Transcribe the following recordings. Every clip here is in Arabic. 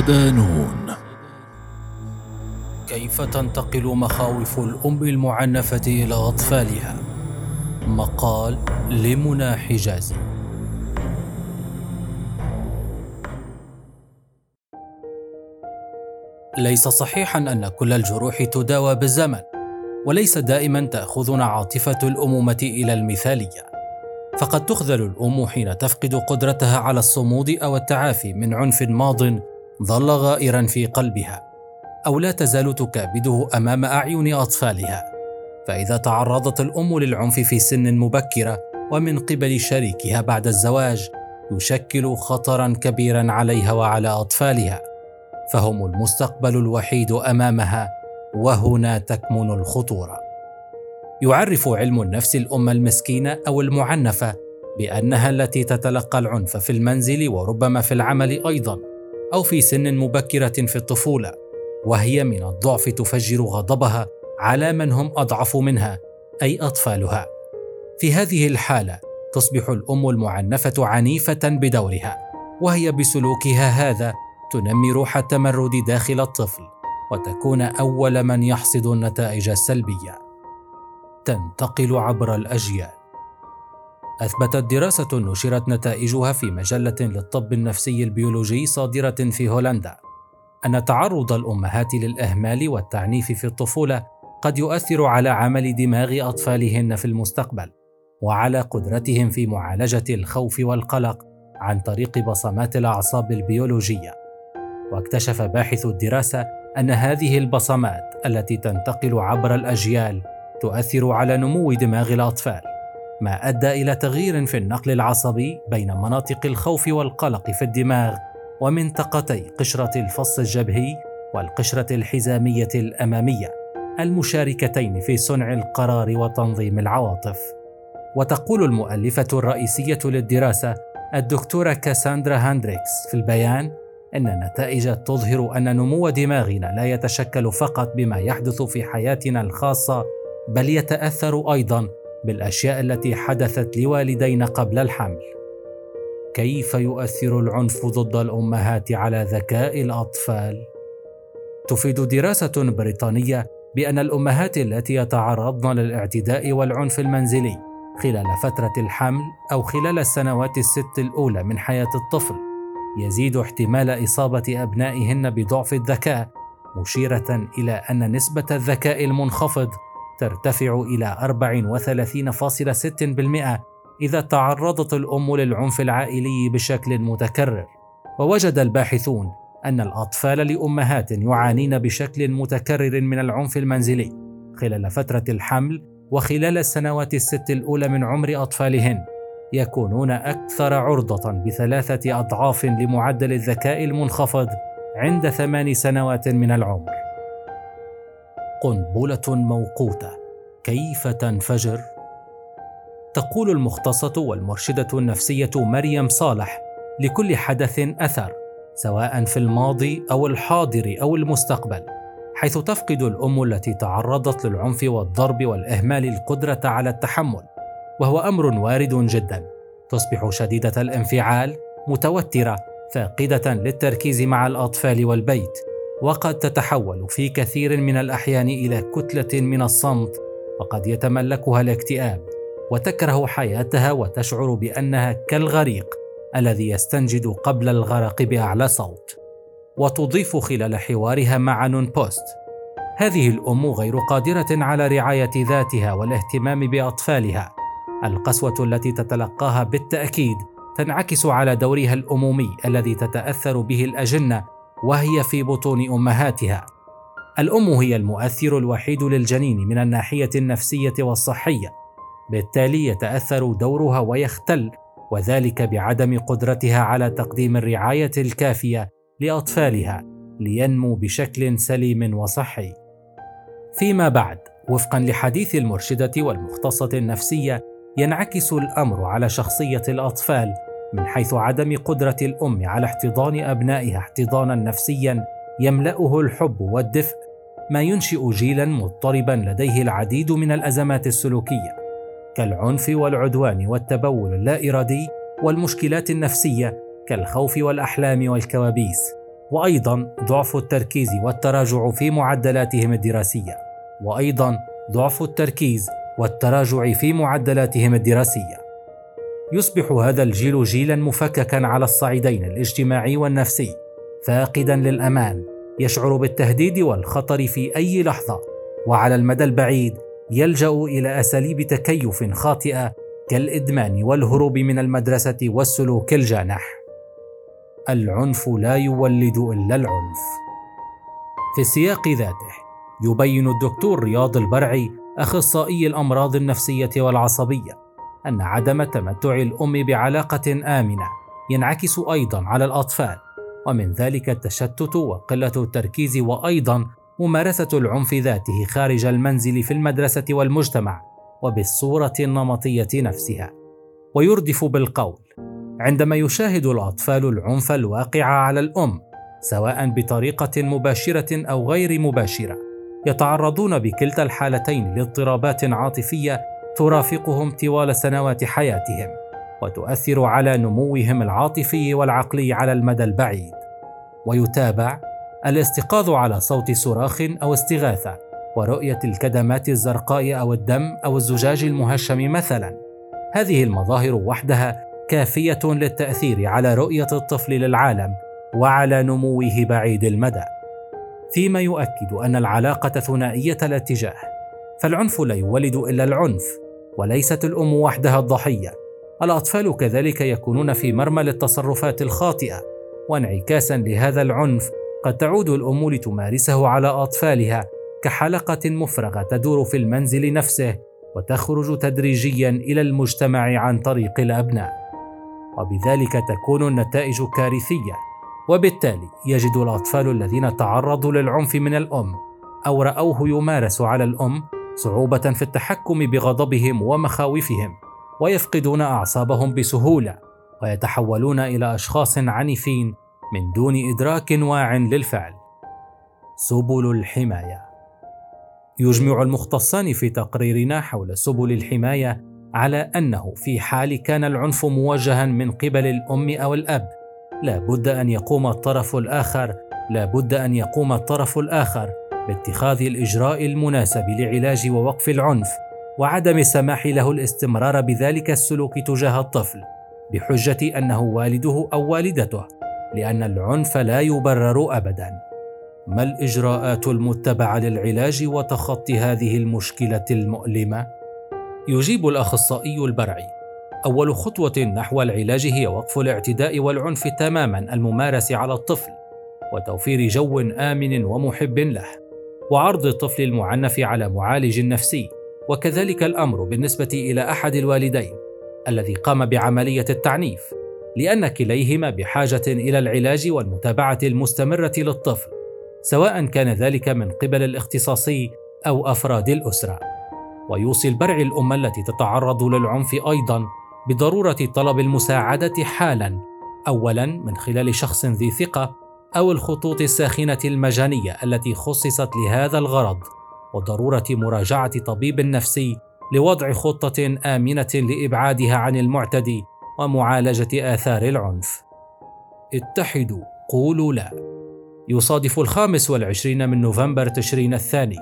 صدانون كيف تنتقل مخاوف الأم المعنفة إلى أطفالها؟ مقال لمنى حجازي ليس صحيحا أن كل الجروح تداوى بالزمن وليس دائما تأخذنا عاطفة الأمومة إلى المثالية. فقد تخذل الأم حين تفقد قدرتها على الصمود أو التعافي من عنف ماض ظل غائرا في قلبها أو لا تزال تكابده أمام أعين أطفالها. فإذا تعرضت الأم للعنف في سن مبكرة ومن قبل شريكها بعد الزواج يشكل خطرا كبيرا عليها وعلى أطفالها. فهم المستقبل الوحيد أمامها وهنا تكمن الخطورة. يعرف علم النفس الأم المسكينة أو المعنفة بأنها التي تتلقى العنف في المنزل وربما في العمل أيضا. أو في سن مبكرة في الطفولة وهي من الضعف تفجر غضبها على من هم أضعف منها أي أطفالها. في هذه الحالة تصبح الأم المعنفة عنيفة بدورها وهي بسلوكها هذا تنمي روح التمرد داخل الطفل وتكون أول من يحصد النتائج السلبية. تنتقل عبر الأجيال. أثبتت دراسة نشرت نتائجها في مجلة للطب النفسي البيولوجي صادرة في هولندا أن تعرض الأمهات للإهمال والتعنيف في الطفولة قد يؤثر على عمل دماغ أطفالهن في المستقبل وعلى قدرتهم في معالجة الخوف والقلق عن طريق بصمات الأعصاب البيولوجية. واكتشف باحث الدراسة أن هذه البصمات التي تنتقل عبر الأجيال تؤثر على نمو دماغ الأطفال. ما أدى إلى تغيير في النقل العصبي بين مناطق الخوف والقلق في الدماغ ومنطقتي قشرة الفص الجبهي والقشرة الحزامية الأمامية المشاركتين في صنع القرار وتنظيم العواطف. وتقول المؤلفة الرئيسية للدراسة الدكتورة كاساندرا هاندريكس في البيان إن النتائج تظهر أن نمو دماغنا لا يتشكل فقط بما يحدث في حياتنا الخاصة بل يتأثر أيضا بالأشياء التي حدثت لوالدينا قبل الحمل. كيف يؤثر العنف ضد الأمهات على ذكاء الأطفال؟ تفيد دراسة بريطانية بأن الأمهات التي يتعرضن للاعتداء والعنف المنزلي خلال فترة الحمل أو خلال السنوات الست الأولى من حياة الطفل يزيد احتمال إصابة أبنائهن بضعف الذكاء مشيرة إلى أن نسبة الذكاء المنخفض ترتفع إلى 34.6% إذا تعرضت الأم للعنف العائلي بشكل متكرر ووجد الباحثون أن الأطفال لأمهات يعانين بشكل متكرر من العنف المنزلي خلال فترة الحمل وخلال السنوات الست الأولى من عمر أطفالهن يكونون أكثر عرضة بثلاثة أضعاف لمعدل الذكاء المنخفض عند ثمان سنوات من العمر. قنبله موقوتة. كيف تنفجر؟ تقول المختصة والمرشدة النفسية مريم صالح لكل حدث أثر سواء في الماضي أو الحاضر أو المستقبل حيث تفقد الأم التي تعرضت للعنف والضرب والإهمال القدرة على التحمل وهو أمر وارد جدا. تصبح شديدة الانفعال متوترة فاقدة للتركيز مع الأطفال والبيت. وقد تتحول في كثير من الأحيان إلى كتلة من الصمت وقد يتملكها الاكتئاب وتكره حياتها وتشعر بأنها كالغريق الذي يستنجد قبل الغرق بأعلى صوت. وتضيف خلال حوارها مع نون بوست. هذه الأم غير قادرة على رعاية ذاتها والاهتمام بأطفالها. القسوة التي تتلقاها بالتأكيد تنعكس على دورها الأمومي الذي تتأثر به الأجنة وهي في بطون أمهاتها. الأم هي المؤثر الوحيد للجنين من الناحية النفسية والصحية. بالتالي يتأثر دورها ويختل وذلك بعدم قدرتها على تقديم الرعاية الكافية لأطفالها لينمو بشكل سليم وصحي. فيما بعد وفقا لحديث المرشدة والمختصة النفسية ينعكس الأمر على شخصية الأطفال من حيث عدم قدرة الأم على احتضان أبنائها احتضانا نفسيا يملأه الحب والدفء ما ينشئ جيلا مضطربا لديه العديد من الأزمات السلوكية. كالعنف والعدوان والتبول اللا ارادي والمشكلات النفسية كالخوف والأحلام والكوابيس. وأيضا ضعف التركيز والتراجع في معدلاتهم الدراسية. وأيضا ضعف التركيز والتراجع في معدلاتهم الدراسية. يصبح هذا الجيل جيلا مفككا على الصعيدين الاجتماعي والنفسي فاقدا للأمان يشعر بالتهديد والخطر في أي لحظة وعلى المدى البعيد يلجأ إلى أساليب تكيف خاطئة كالإدمان والهروب من المدرسة والسلوك الجانح. العنف لا يولد إلا العنف. في السياق ذاته يبين الدكتور رياض البرعي أخصائي الأمراض النفسية والعصبية أن عدم تمتع الأم بعلاقة آمنة ينعكس أيضا على الأطفال ومن ذلك التشتت وقلة التركيز وأيضا ممارسة العنف ذاته خارج المنزل في المدرسة والمجتمع وبالصورة النمطية نفسها. ويردف بالقول عندما يشاهد الأطفال العنف الواقع على الأم سواء بطريقة مباشرة أو غير مباشرة يتعرضون بكلتا الحالتين لاضطرابات عاطفية ترافقهم طوال سنوات حياتهم وتؤثر على نموهم العاطفي والعقلي على المدى البعيد. ويتابع الاستيقاظ على صوت صراخ أو استغاثة ورؤية الكدمات الزرقاء أو الدم أو الزجاج المهشم مثلا. هذه المظاهر وحدها كافية للتأثير على رؤية الطفل للعالم وعلى نموه بعيد المدى. فيما يؤكد أن العلاقة ثنائية الاتجاه. فالعنف لا يولد إلا العنف وليست الأم وحدها الضحية. الأطفال كذلك يكونون في مرمى للتصرفات الخاطئة وانعكاسا لهذا العنف قد تعود الأم لتمارسه على أطفالها كحلقة مفرغة تدور في المنزل نفسه وتخرج تدريجيا إلى المجتمع عن طريق الأبناء. وبذلك تكون النتائج كارثية. وبالتالي يجد الأطفال الذين تعرضوا للعنف من الأم أو رأوه يمارس على الأم صعوبة في التحكم بغضبهم ومخاوفهم ويفقدون أعصابهم بسهولة ويتحولون إلى أشخاص عنيفين من دون إدراك واع للفعل. سبل الحماية. يجمع المختصان في تقريرنا حول سبل الحماية على أنه في حال كان العنف موجها من قبل الأم أو الأب لا بد أن يقوم الطرف الآخر لا بد أن يقوم الطرف الآخر باتخاذ الإجراء المناسب لعلاج ووقف العنف وعدم السماح له الاستمرار بذلك السلوك تجاه الطفل بحجة أنه والده أو والدته لأن العنف لا يبرر ابدا. ما الإجراءات المتبعة للعلاج وتخطي هذه المشكلة المؤلمة؟ يجيب الأخصائي البرعي. أول خطوة نحو العلاج هي وقف الاعتداء والعنف تماما الممارس على الطفل وتوفير جو آمن ومحب له. وعرض الطفل المعنف على معالج نفسي وكذلك الأمر بالنسبة إلى أحد الوالدين الذي قام بعملية التعنيف لأن كليهما بحاجة إلى العلاج والمتابعة المستمرة للطفل سواء كان ذلك من قبل الاختصاصي أو أفراد الأسرة. ويوصي البرع الام التي تتعرض للعنف أيضا بضرورة طلب المساعدة حالا اولا من خلال شخص ذي ثقة أو الخطوط الساخنة المجانية التي خصصت لهذا الغرض وضرورة مراجعة طبيب نفسي لوضع خطة آمنة لإبعادها عن المعتدي ومعالجة آثار العنف. اتحدوا قولوا لا. يصادف الخامس والعشرين من نوفمبر تشرين الثاني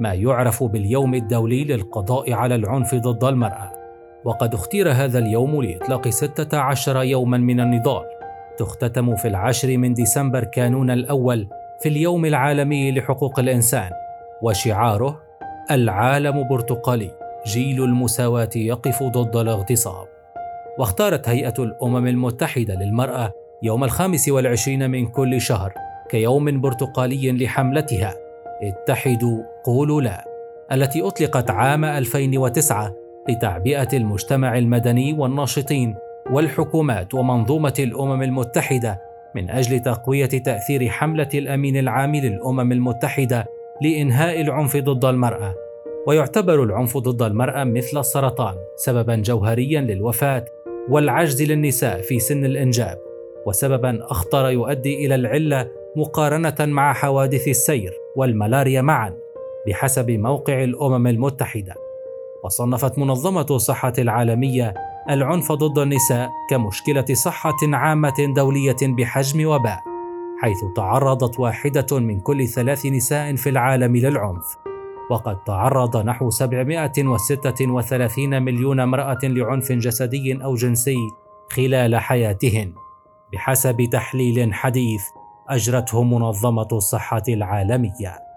ما يعرف باليوم الدولي للقضاء على العنف ضد المرأة وقد اختير هذا اليوم لإطلاق 16 يوما من النضال. تختتم في العاشر من ديسمبر كانون الأول في اليوم العالمي لحقوق الإنسان وشعاره العالم برتقالي جيل المساواة يقف ضد الاغتصاب. واختارت هيئة الأمم المتحدة للمرأة يوم الخامس والعشرين من كل شهر كيوم برتقالي لحملتها. اتحدوا قولوا لا التي أطلقت عام 2009 لتعبئة المجتمع المدني والناشطين والحكومات ومنظومة الأمم المتحدة من أجل تقوية تأثير حملة الأمين العام للأمم المتحدة لإنهاء العنف ضد المرأة. ويعتبر العنف ضد المرأة مثل السرطان سببا جوهريا للوفاة والعجز للنساء في سن الإنجاب وسببا أخطر يؤدي إلى العلة مقارنة مع حوادث السير والملاريا معا بحسب موقع الأمم المتحدة. وصنفت منظمة الصحة العالمية العنف ضد النساء كمشكلة صحة عامة دولية بحجم وباء حيث تعرضت واحدة من كل ثلاث نساء في العالم للعنف. وقد تعرض نحو 736 مليون امرأة لعنف جسدي أو جنسي خلال حياتهن. بحسب تحليل حديث أجرته منظمة الصحة العالمية.